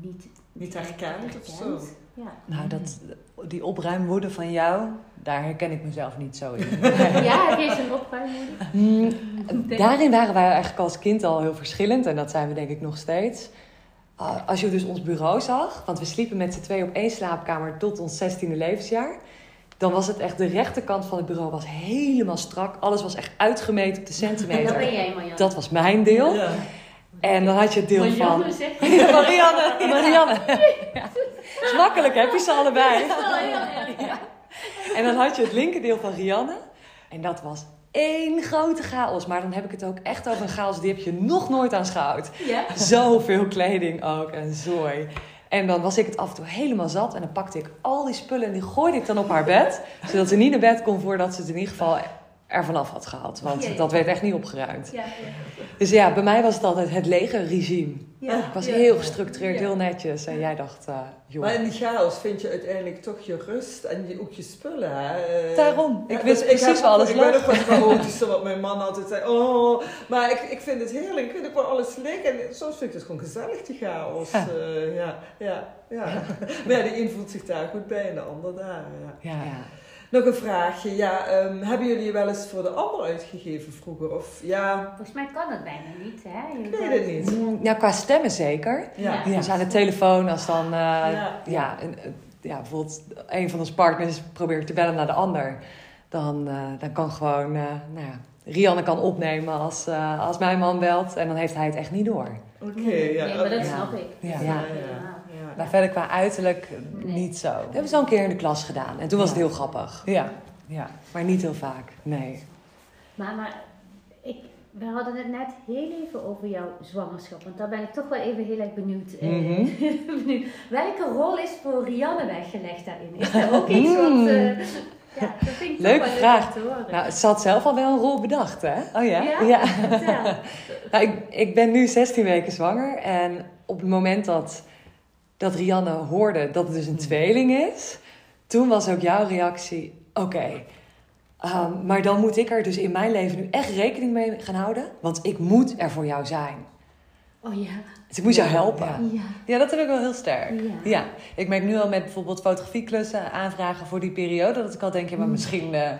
niet, Niet herkend of zo. herkent? Ja. Nou, dat, die opruimwoede van jou, daar herken ik mezelf niet zo in. ja, heb je zo'n opruimmoeder? Mm, daarin waren wij eigenlijk als kind al heel verschillend. En dat zijn we denk ik nog steeds. Ah, als je dus ons bureau zag, want we sliepen met z'n twee op één slaapkamer tot ons 16e levensjaar. Dan was het echt, de rechterkant van het bureau was helemaal strak. Alles was echt uitgemeten op de dat ben centimeter. jij, Marjan. Dat was mijn deel. Ja. En dan had je het deel van... Marianne Marianne. Marianne. Ja. Is makkelijk, heb je ze allebei. En dan had je het linkerdeel van Rianne. En dat was één grote chaos. Maar dan heb ik het ook echt over een chaos die heb je nog nooit aanschouwd. Ja. Zoveel kleding ook en zooi. En dan was ik het af en toe helemaal zat. En dan pakte ik al die spullen en die gooide ik dan op haar bed. Zodat ze niet naar bed kon voordat ze het in ieder geval er vanaf had gehad. Want dat werd echt niet opgeruimd. Ja, Dus ja, bij mij was het altijd het legerregime. ja. Ik was ja. heel gestructureerd, Ja. heel netjes. En jij dacht, eh joh. Maar in die chaos vind je uiteindelijk toch je rust en je, ook je spullen. Hè? Eh, Daarom. Ik ja, wist dus precies heb waar ook- alles Ik ben lag. ook wat chaotischer, wat mijn man altijd zei. Oh, maar ik, ik vind het heerlijk. Ik vind ook wel alles liggen. En soms vind ik het gewoon gezellig, die chaos. Ja. Eh, ja, ja, ja. Maar ja, de een voelt zich daar goed bij en de ander daar. Ja. Nog een vraagje. Ja, ehm, hebben jullie je wel eens voor de ander uitgegeven vroeger? Of ja, Volgens mij kan het bijna niet, hè? Je ik weet kan- het niet. Mm, Ja, qua stemmen zeker. Ja. Ja. Dus aan de telefoon, als dan eh, Ja. ja. een, ja, bijvoorbeeld een van ons partners probeert te bellen naar de ander, dan, eh, dan kan gewoon, eh, nou ja, Rianne kan opnemen als, eh, als mijn man belt en dan heeft hij het echt niet door. Oké, ja. nee, maar dat snap ik. Ja. Dat Ja. Maar verder qua uiterlijk Nee. niet zo. Dat hebben we zo een keer in de klas gedaan en toen was het heel grappig. Ja. ja. Maar niet heel vaak, nee. Maar, maar ik, we hadden het net heel even over jouw zwangerschap. Want daar ben ik toch wel even heel erg benieuwd. Mhm. benieuwd. Welke rol is voor Rianne weggelegd daarin? Is er ook iets Mm. wat... eh, ja, dat vind ik Leuke wel vraag. leuk horen. Nou, ze had zelf al wel een rol bedacht, hè? Oh ja? ja? Ja. Nou, ik, ik ben nu 16 weken zwanger. En op het moment dat, dat Rianne hoorde dat het dus een tweeling is, toen was ook jouw reactie: oké. ehm, maar dan moet ik er dus in mijn leven nu echt rekening mee gaan houden. Want ik moet er voor jou zijn. Oh ja. Dus ik moet jou helpen. ja. Dat heb ik wel heel sterk. Ja. Ja, ik merk nu al met bijvoorbeeld fotografieklussen aanvragen voor die periode, dat ik al denk, ja, maar misschien eh,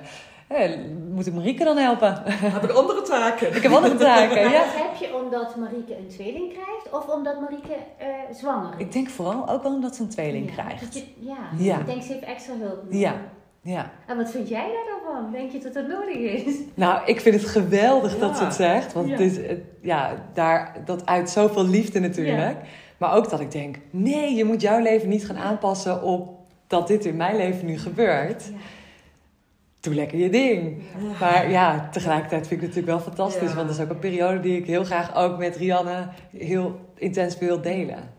eh, moet ik Marieke dan helpen. Heb ik andere taken? ik heb andere taken, Maar ja. dat heb je omdat Marieke een tweeling krijgt of omdat Marieke eh, zwanger is? Ik denk vooral ook wel omdat ze een tweeling Ja, krijgt. dat je- ja. Ja. ik denk ze heeft extra hulp nodig. Ja. Ja. En wat vind jij daar dan van? Denk je dat dat nodig is? Nou, ik vind het geweldig dat ze het zegt. Want Ja. het- ja, daar, dat uit zoveel liefde natuurlijk. Maar ook dat ik denk, nee, je moet jouw leven niet gaan aanpassen op dat dit in mijn leven nu gebeurt. Doe lekker je ding. Maar ja, tegelijkertijd vind ik het natuurlijk wel fantastisch. Want dat is ook een periode die ik heel graag ook met Rianne heel intens wil delen.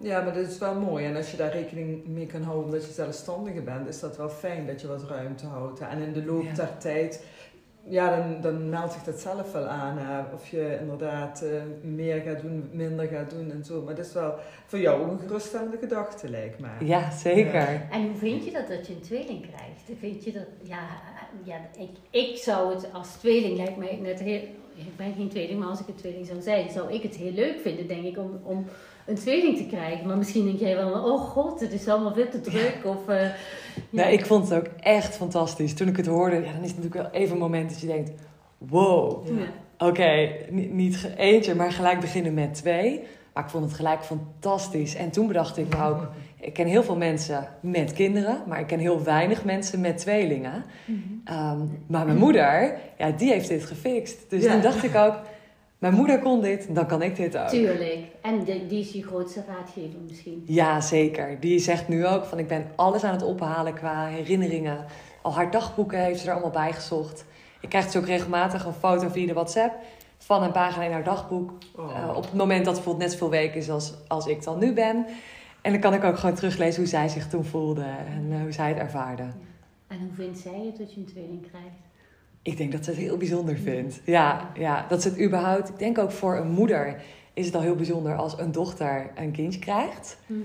Ja, maar dat is wel mooi. En als je daar rekening mee kan houden omdat je zelfstandige bent, is dat wel fijn dat je wat ruimte houdt. En in de loop Ja. der tijd, ja, dan, dan meldt zich dat zelf wel aan. Hè. Of je inderdaad eh, meer gaat doen, minder gaat doen en zo. Maar dat is wel voor jou ook een geruststellende gedachte, lijkt mij. Ja, zeker. En hoe vind je dat dat je een tweeling krijgt? Vind je dat, ja, ja ik, ik zou het als tweeling, lijkt mij net heel, ik ben geen tweeling, maar als ik een tweeling zou zijn, zou ik het heel leuk vinden, denk ik, om, om een tweeling te krijgen. Maar misschien denk jij wel, oh god, het is allemaal veel te druk. Of, ja. Nee, ik vond het ook echt fantastisch. Toen ik het hoorde, ja, dan is het natuurlijk wel even een moment dat je denkt... Wow, Ja. Oké, niet, eentje, maar gelijk beginnen met twee. Maar ik vond het gelijk fantastisch. En toen bedacht ik me ook, ik ken heel veel mensen met kinderen, maar ik ken heel weinig mensen met tweelingen. Mhm. Ehm, maar mijn moeder, ja, die heeft dit gefixt. Dus Ja. toen dacht ik ook, mijn moeder kon dit, dan kan ik dit ook. Tuurlijk. En de- die is je grootste raadgever misschien. Ja, zeker. Die zegt nu ook van ik ben alles aan het ophalen qua herinneringen. Al haar dagboeken heeft ze er allemaal bij gezocht. Ik krijg dus ook regelmatig een foto via de WhatsApp van een pagina in haar dagboek. Oh. Eh, op het moment dat het bijvoorbeeld net zoveel weken is als, als ik dan nu ben. En dan kan ik ook gewoon teruglezen hoe zij zich toen voelde en eh, hoe zij het ervaarde. En hoe vindt zij het dat je een tweeling krijgt? Ik denk dat ze het heel bijzonder vindt. Ja, ja, dat ze het überhaupt... Ik denk ook voor een moeder is het al heel bijzonder als een dochter een kindje krijgt. Mhm.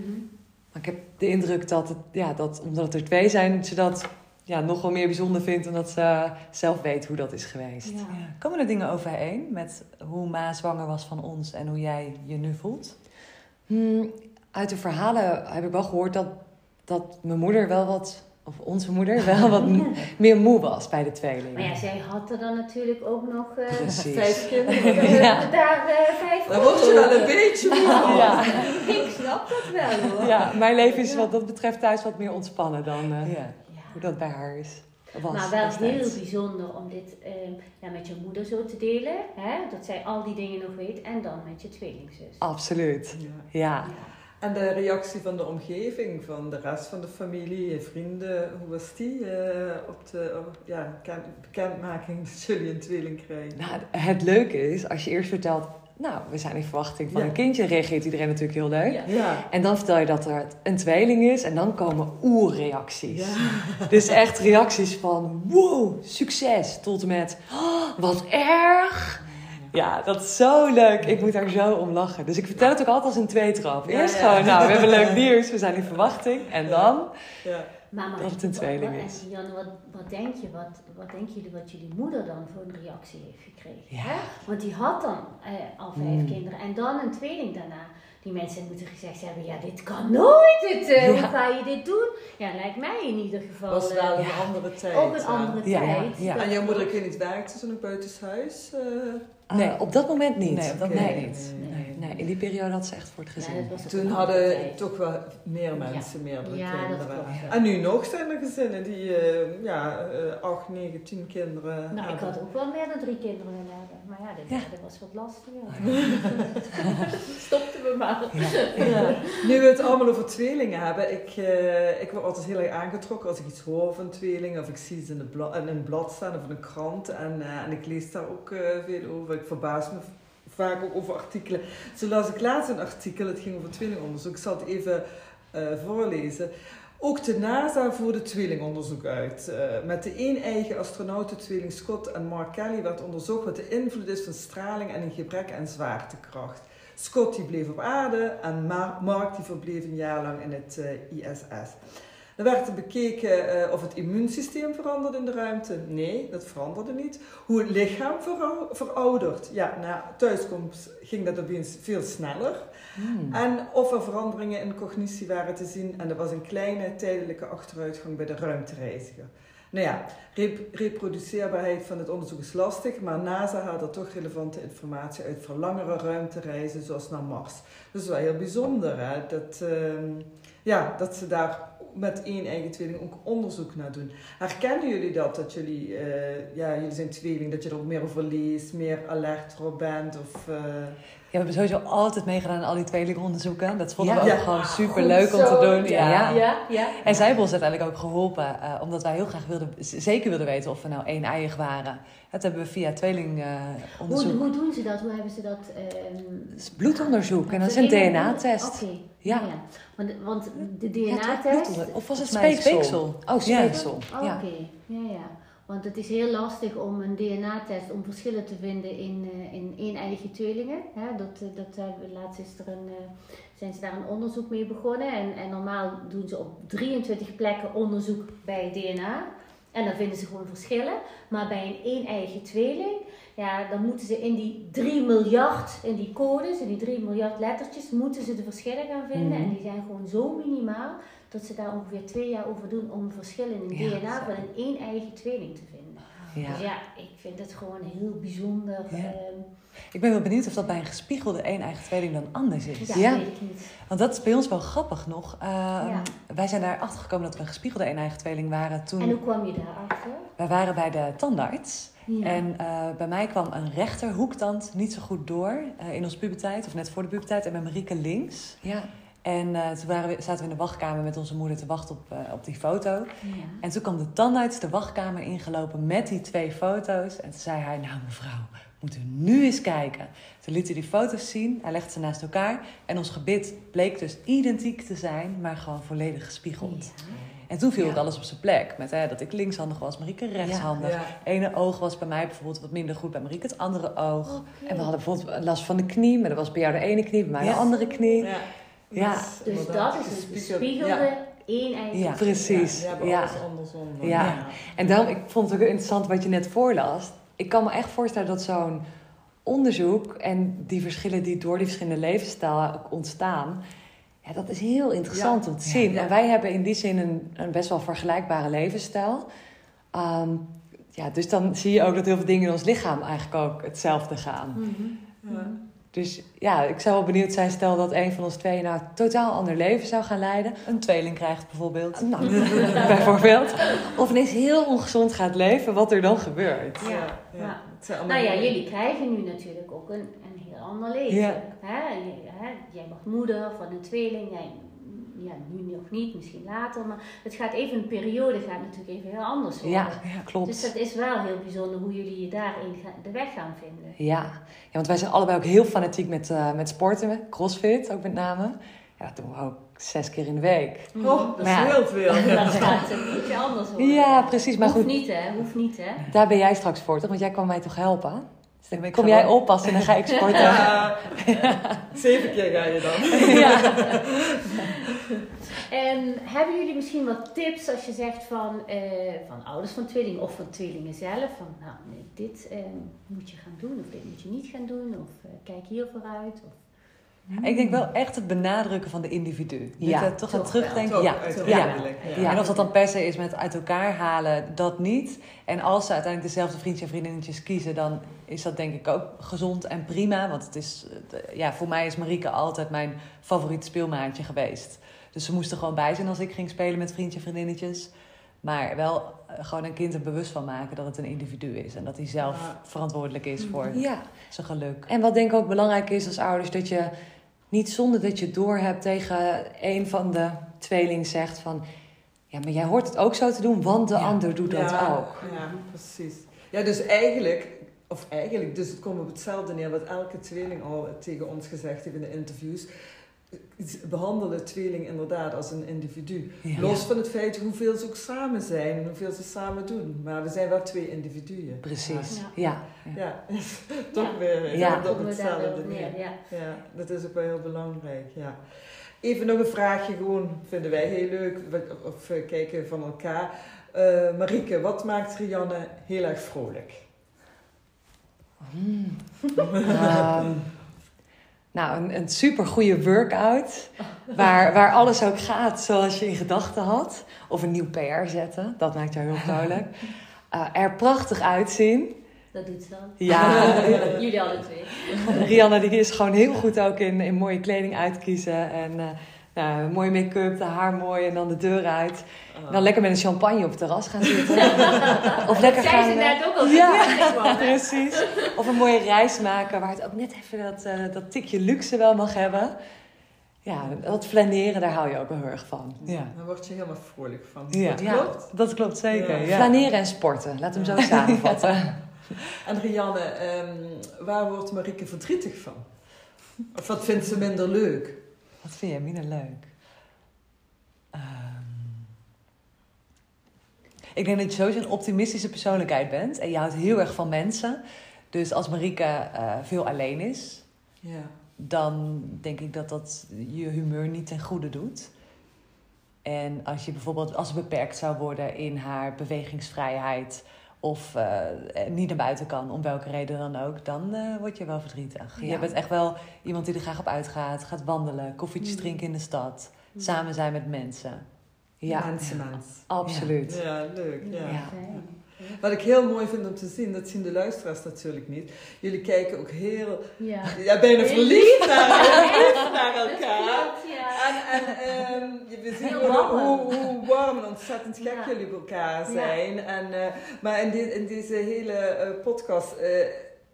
Maar ik heb de indruk dat, het, ja, dat omdat het er twee zijn, ze dat ja, nog wel meer bijzonder vindt. Omdat ze zelf weet hoe dat is geweest. Ja. Ja. Komen er dingen overeen met hoe Ma zwanger was van ons en hoe jij je nu voelt? Hmm, uit de verhalen heb ik wel gehoord dat, dat mijn moeder wel wat... Of onze moeder wel wat meer moe was bij de tweeling. Maar ja, zij had er dan natuurlijk ook nog eh, Precies. Vijf kinderen. Ja. daar eh, vijf Dan word je wel een beetje moe. Ja. Ik snap dat wel hoor. ja, mijn leven is wat dat betreft thuis wat meer ontspannen dan eh, Ja. Ja. hoe dat bij haar is. Was Maar wel heel bijzonder om dit eh, ja, met je moeder zo te delen. Hè? Dat zij al die dingen nog weet. En dan met je tweelingzus. Absoluut. Ja. En de reactie van de omgeving, van de rest van de familie, vrienden, hoe was die eh, op de op, ja, ken- bekendmaking dat jullie een tweeling krijgen? Nou, het leuke is, als je eerst vertelt, nou, we zijn in verwachting van Ja. een kindje, reageert iedereen natuurlijk heel leuk. Ja. Ja. En dan vertel je dat er een tweeling is en dan komen oerreacties. Ja. Dus echt reacties van wow, succes, tot en met oh, wat erg. Ja, dat is zo leuk. Ik moet daar zo om lachen. Dus ik vertel het ook altijd als een tweetrap. Eerst ja. gewoon, nou, we hebben leuk nieuws, we zijn in verwachting. En dan. Maar, maar Dat het een tweeling wat- is. En Janne, wat, wat denk je, wat, wat denken jullie wat jullie moeder dan voor een reactie heeft gekregen? Ja. Want die had dan eh, al vijf Mm. kinderen en dan een tweeling daarna. Die mensen moeten gezegd hebben, ja dit kan nooit, dit, eh, hoe ga je dit doen? Ja, lijkt mij in ieder geval was eh, wel een ja. andere tijd. ook een andere Ja, tijd. ja. En jouw moeder, weet niet, werkte ze nog buitenshuis? eh Nee. eh, op dat moment niet. Nee, op dat moment niet. Nee. In die periode had ze echt voor het Ja, gezin. Toen een hadden tijd. toch wel meer mensen meerdere Ja, dat kinderen. klopt. ja. En nu nog zijn er gezinnen die eh, ja, eh, acht, negen, tien kinderen Nou, ik hebben. had ook wel meer dan drie kinderen willen hebben. Maar ja, dit Ja. dat was wat lastiger. Stopten we maar... Ja. Nu we het allemaal over tweelingen hebben, ik, uh, ik word altijd heel erg aangetrokken als ik iets hoor van tweelingen. Of ik zie ze in, de blad, in een blad staan of in een krant. En, uh, en ik lees daar ook uh, veel over. Ik verbaas me vaak ook over artikelen. Zo las ik laatst een artikel, het ging over tweelingonderzoek. Ik zal het even voorlezen. Ook de NASA voerde tweelingonderzoek uit. Uh, met de een-eigen astronauten tweeling Scott en Mark Kelly werd onderzocht wat de invloed is van straling en een gebrek aan zwaartekracht. Scott die bleef op aarde en Mark die verbleef een jaar lang in het uh, ISS. Er werd bekeken uh, of het immuunsysteem veranderde in de ruimte. Nee, dat veranderde niet. Hoe het lichaam veroudert. Ja, na thuiskomst ging dat opeens veel sneller. Hmm. En of er veranderingen in cognitie waren te zien. En er was een kleine tijdelijke achteruitgang bij de ruimtereiziger. Nou ja, reproduceerbaarheid van het onderzoek is lastig, maar NASA haalt er toch relevante informatie uit voor langere ruimtereizen, zoals naar Mars. Dat is wel heel bijzonder, hè? Dat, uh, ja, dat ze daar met één eigen tweeling ook onderzoek naar doen. Herkennen jullie dat? Dat jullie, uh, ja, jullie zijn tweeling, dat je er ook meer over leest, meer alert op bent? Of, uh... Ja, we hebben sowieso altijd meegedaan aan al die tweelingonderzoeken. Dat vonden we ook gewoon super leuk om te doen. Ja. Ja. Ja, En zij hebben ons uiteindelijk ook geholpen, uh, omdat wij heel graag wilden, zeker wilden weten of we nou één eiig waren. Dat hebben we via tweelingonderzoek. hoe, hoe doen ze dat? Hoe hebben ze dat? Is bloedonderzoek en dat is een DNA-test. Oké. Ja. ja. Want, want de DNA-test. Of was het speeksel? Oh, speeksel. Ja. Oké. Ja, ja. Want het is heel lastig om een DNA-test om verschillen te vinden in, uh, in een-eigen tweelingen. Hè? Dat, uh, dat, uh, laatst is er een, zijn ze daar een onderzoek mee begonnen. En, en normaal doen ze op 23 plekken onderzoek bij DNA. En dan vinden ze gewoon verschillen. Maar bij een een-eigen tweeling, ja, dan moeten ze in die 3 miljard, in die codes, in die 3 miljard lettertjes, moeten ze de verschillen gaan vinden. En mhm. die zijn gewoon zo minimaal dat ze daar ongeveer twee jaar over doen om verschillen in ja, DNA van een een-eigen tweeling te vinden. Ja. Dus ja, ik vind het gewoon heel bijzonder. Ja. Ehm, ik ben wel benieuwd of dat bij een gespiegelde een-eigen tweeling dan anders is. Ja, ja. weet ik niet. Want dat is bij ons wel grappig nog. Uh, wij zijn daar achter gekomen dat we een gespiegelde een-eigen tweeling waren toen... En hoe kwam je daarachter? Wij waren bij de tandarts. En uh, bij mij kwam een rechterhoektand niet zo goed door uh, in onze puberteit, of net voor de puberteit, en bij Marieke links. Ja. En uh, toen waren we, zaten we in de wachtkamer met onze moeder te wachten op, uh, op die foto. Ja. En toen kwam de tandarts de wachtkamer ingelopen met die twee foto's. En toen zei hij, nou mevrouw, moeten we nu eens kijken. Toen liet hij die foto's zien, hij legde ze naast elkaar. En ons gebit bleek dus identiek te zijn, maar gewoon volledig gespiegeld. Ja. En toen viel ja. het alles op zijn plek. Met hè, dat ik linkshandig was, Marieke rechtshandig. Ja. Ene oog was bij mij bijvoorbeeld wat minder goed bij Marieke, het andere oog. Okay. En we hadden bijvoorbeeld last van de knie, maar dat was bij jou de ene knie, bij mij de andere knie. Ja. Dus, dus dat is een gespiegelde eigen. Ja, precies. Ja, we ja. andersom. Ja. En daarom, ik vond het ook interessant wat je net voorlas. Ik kan me echt voorstellen dat zo'n onderzoek en die verschillen die door die verschillende levensstijlen ontstaan, ja, dat is heel interessant om te zien. En wij hebben in die zin een, een best wel vergelijkbare levensstijl. Um, ja, dus dan zie je ook dat heel veel dingen in ons lichaam eigenlijk ook hetzelfde gaan. Mm -hmm. Dus ja, ik zou wel benieuwd zijn, stel dat een van ons tweeën nou een totaal ander leven zou gaan leiden. Een tweeling krijgt bijvoorbeeld. Nou, bijvoorbeeld. Of ineens heel ongezond gaat leven, wat er dan gebeurt. Ja, ja. ja. Nou ja, jullie krijgen nu natuurlijk ook een, een heel ander leven. Ja. Hè? Jij wordt moeder van een tweeling, jij ja, nu nog niet, misschien later, maar het gaat even een periode, gaat natuurlijk even heel anders worden. Ja, ja, klopt. Dus dat is wel heel bijzonder hoe jullie je daarin de weg gaan vinden. Ja, ja want wij zijn allebei ook heel fanatiek met, uh, met sporten, crossfit ook met name. Ja, dat doen we ook zes keer in de week. Oh, dat is heel veel. Dat gaat een beetje anders worden. Ja, precies. Maar Hoeft goed. niet hè, hoeft niet hè. Daar ben jij straks voor toch? Want jij kan mij toch helpen? Dus kom jij oppassen en dan ga ik sporten. Ja, zeven keer ga je dan. Ja. En hebben jullie misschien wat tips als je zegt van, uh, van ouders van tweelingen of van tweelingen zelf? Van nou, nee, dit uh, moet je gaan doen of dit moet je niet gaan doen of uh, kijk hier vooruit. Of, ik denk wel echt het benadrukken van de individu. Ja, toch, toch aan terugdenken. Ja, ja. ja. En of dat dan per se is met uit elkaar halen, dat niet. En als ze uiteindelijk dezelfde vriendjes en vriendinnetjes kiezen, dan is dat denk ik ook gezond en prima. Want het is, ja, voor mij is Marieke altijd mijn favoriete speelmaatje geweest. Dus ze moesten gewoon bij zijn als ik ging spelen met vriendjes en vriendinnetjes. Maar wel eh, gewoon een kind er bewust van maken dat het een individu is. En dat hij zelf verantwoordelijk is voor ja. zijn geluk. En wat denk ik ook belangrijk is als ouders, dat je niet zonder dat je door hebt tegen een van de tweeling zegt van... Ja, maar jij hoort het ook zo te doen, want de Ja. ander doet dat ja, ook. Ja, precies. Ja, dus eigenlijk, of eigenlijk, dus het komt op hetzelfde neer wat elke tweeling al tegen ons gezegd heeft in de interviews. Behandelen tweeling inderdaad als een individu. Ja. Los van het feit hoeveel ze ook samen zijn en hoeveel ze samen doen. Maar we zijn wel twee individuen. Precies, Ja. ja. ja. Ja, toch Ja. weer Ja. op hetzelfde neer. ja. Ja, dat is ook wel heel belangrijk, ja. Even nog een vraagje, gewoon vinden wij heel leuk, of we kijken van elkaar. Eh Marieke, wat maakt Rianne heel erg vrolijk? Ehm, nou, een, een super goede workout. Waar, waar alles ook gaat zoals je in gedachten had. Of een nieuw PR zetten. Dat maakt jou heel vrolijk. Eh, er prachtig uitzien. Dat doet ze. Ja, Jullie alle twee. Rianne die is gewoon heel goed ook in, in mooie kleding uitkiezen. En eh, nou, mooie make-up, de haar mooi en dan de deur uit. Ah. Dan lekker met een champagne op het terras gaan zitten. of lekker Zij gaan... ze eh, net ook al. Ja, hè? precies. Of een mooie reis maken waar het ook net even dat, eh, dat tikje luxe wel mag hebben. Ja, dat flaneren, daar hou je ook wel heel erg van. Ja, Daar word je helemaal vrolijk van. Ja. Dat Ja. klopt. Dat klopt zeker. Ja. Ja. Flaneren en sporten, laat hem zo samenvatten. En Rianne, ehm, waar wordt Marieke verdrietig van? Of wat vindt ze minder leuk? Wat vind jij minder leuk? Ehm, ik denk dat je sowieso een optimistische persoonlijkheid bent. En je houdt heel erg van mensen. Dus als Marieke eh, veel alleen is, Ja. dan denk ik dat dat je humeur niet ten goede doet. En als je bijvoorbeeld, als ze beperkt zou worden in haar bewegingsvrijheid of eh, niet naar buiten kan, om welke reden dan ook, dan eh, word je wel verdrietig. Ja. Je bent echt wel iemand die er graag op uitgaat, gaat wandelen, koffietjes Mm. drinken in de stad, samen zijn met mensen. Ja, Mensenmens. absoluut. Ja, leuk. Ja. Wat ik heel mooi vind om te zien, dat zien de luisteraars natuurlijk niet. Jullie kijken ook heel, Ja. ja, bijna verliefd naar, elkaar. klopt, ja. En, en ehm, je- we zien Heel hoe, warm. hoe, hoe warm en ontzettend gek Ja. jullie op elkaar Ja. zijn. En, eh, maar in, die- in deze hele eh, podcast eh,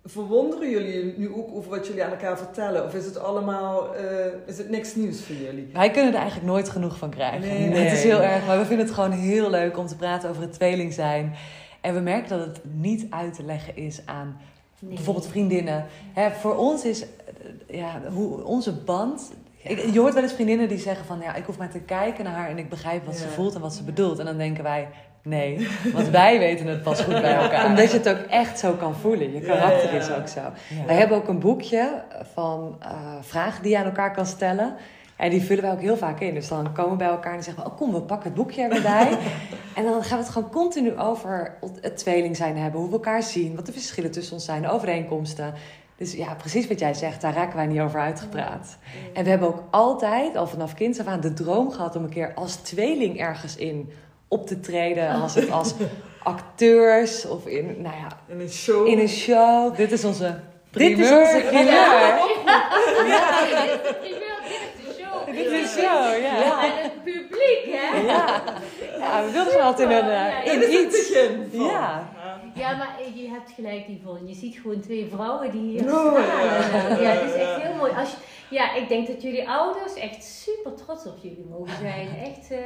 verwonderen jullie nu ook over wat jullie aan elkaar vertellen? Of is het allemaal, eh, is het niks nieuws voor jullie? Wij kunnen er eigenlijk nooit genoeg van krijgen. Nee. Het is heel erg, maar we vinden het gewoon heel leuk om te praten over het tweeling zijn. En we merken dat het niet uit te leggen is aan Nee. bijvoorbeeld vriendinnen. Hè, voor ons is eh, ja, hoe, onze band. Ik, je hoort wel eens vriendinnen die zeggen van ja, ik hoef maar te kijken naar haar en ik begrijp wat ze voelt en wat ze bedoelt. En dan denken wij, nee, want wij weten het pas goed bij elkaar. Omdat je het ook echt zo kan voelen. Je Ja, karakter ja. is ook zo. Ja. Wij hebben ook een boekje van eh, vragen die je aan elkaar kan stellen. En die vullen wij ook heel vaak in. Dus dan komen we bij elkaar en zeggen we... oh kom, we pakken het boekje er weer bij. en dan gaan we het gewoon continu over het tweeling zijn hebben. Hoe we elkaar zien, wat de verschillen tussen ons zijn, de overeenkomsten. Dus ja, precies wat jij zegt, daar raken wij niet over uitgepraat. En we hebben ook altijd, al vanaf kind af aan, de droom gehad... om een keer als tweeling ergens in op te treden. Als het als acteurs of in, nou ja, In een show? in een show. Dit is onze Dit is primeur. onze primeur. Ja, dit is de primeur, dit is de show, ja. Ja, en het publiek, hè? Ja. ja, we wilden gewoon altijd in een, eh, in iets. Ja. Ja, maar je hebt gelijk, Yvonne. Je ziet gewoon twee vrouwen die hier Oh, staan. ja. Ja, het is echt heel mooi. Als je, ja, ik denk dat jullie ouders echt super trots op jullie mogen zijn. Echt, eh,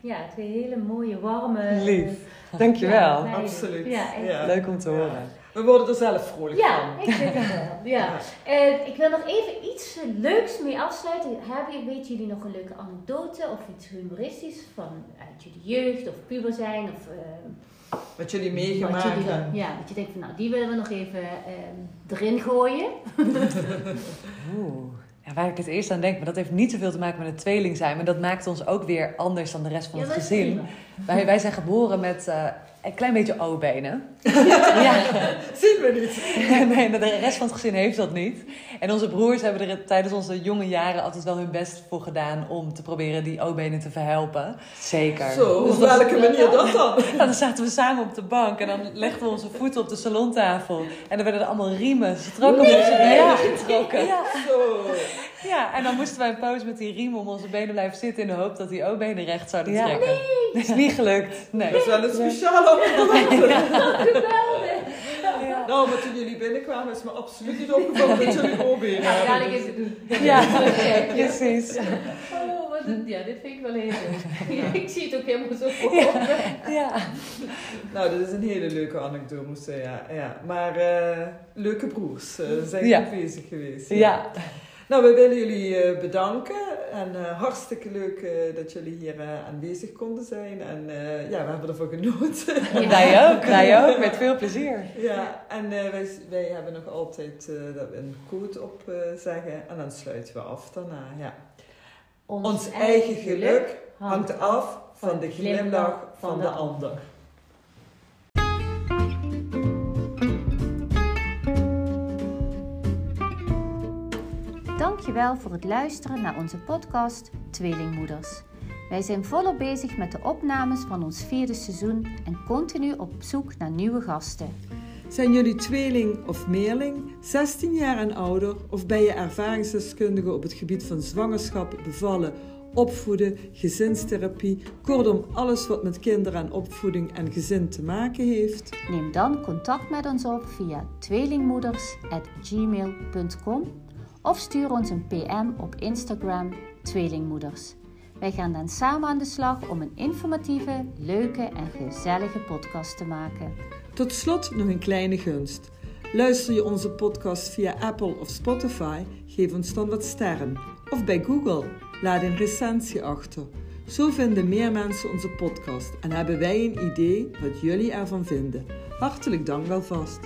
ja, twee hele mooie, warme... Lief. Dankjewel. ja. Absoluut. Ja. Leuk om te horen. We worden er zelf vrolijk Ja, van. ik vind het wel. Ja. Eh, ik wil nog even iets leuks mee afsluiten. Hebben, weten jullie nog een leuke anekdote of iets humoristisch van uit jullie jeugd of puber zijn? Of, eh, Wat jullie wat meegemaakt jullie, hebben. ja, dat je denkt van nou, die willen we nog even eh, erin gooien. Oeh. Ja, waar ik het eerst aan denk, maar dat heeft niet zoveel te maken met het tweeling zijn. Maar dat maakt ons ook weer anders dan de rest van Ja, het gezin. Wij, wij zijn geboren met eh, een klein beetje O-benen. ja. Zien we niet. Nee, de rest van het gezin heeft dat niet. En onze broers hebben er tijdens onze jonge jaren altijd wel hun best voor gedaan om te proberen die O-benen te verhelpen. Zeker. Zo, op welke manier dat dan? Dan zaten we samen op de bank en dan legden we onze voeten op de salontafel. En dan werden er allemaal riemen strak op onze benen getrokken. Ja. Zo. Ja, en dan moesten wij een pauze met die riem om onze benen blijven zitten in de hoop dat die O-benen recht zouden Ja. trekken. is niet gelukt. Nee. Dat is wel een speciale. Geweldig. Ja. Nou, maar toen jullie binnenkwamen is me absoluut niet opgevallen dat jullie ook weer Ja, dadelijk is het doen. Ja, precies. Oh, wat een, ja, dit vind ik wel heel leuk. Ik zie het ook helemaal zo voor. Ja. Nou, dat is een hele leuke anekdote, ja. ja. Maar eh, leuke broers eh, zijn Ja. bezig geweest. Ja. Nou, we willen jullie eh, bedanken. En eh, hartstikke leuk eh, dat jullie hier eh, aanwezig konden zijn. En eh, ja, we hebben ervan genoten. Ja. Wij ook, wij ook, met veel plezier. ja, en eh, wij, wij hebben nog altijd eh, dat we een code op eh, zeggen. En dan sluiten we af daarna, ja. Ons eigen geluk hangt af van de glimlach van de ander. Dankjewel voor het luisteren naar onze podcast Tweelingmoeders. Wij zijn volop bezig met de opnames van ons vierde seizoen en continu op zoek naar nieuwe gasten. Zijn jullie tweeling of meerling, 16 jaar en ouder, of ben je ervaringsdeskundige op het gebied van zwangerschap, bevallen, opvoeden, gezinstherapie, kortom alles wat met kinderen en opvoeding en gezin te maken heeft? Neem dan contact met ons op via tweelingmoeders.gmail.com of stuur ons een PM op Instagram Tweelingmoeders. Wij gaan dan samen aan de slag om een informatieve, leuke en gezellige podcast te maken. Tot slot nog een kleine gunst. Luister je onze podcast via Apple of Spotify, geef ons dan wat sterren. Of bij Google, laat een recensie achter. Zo vinden meer mensen onze podcast en hebben wij een idee wat jullie ervan vinden. Hartelijk dank wel vast.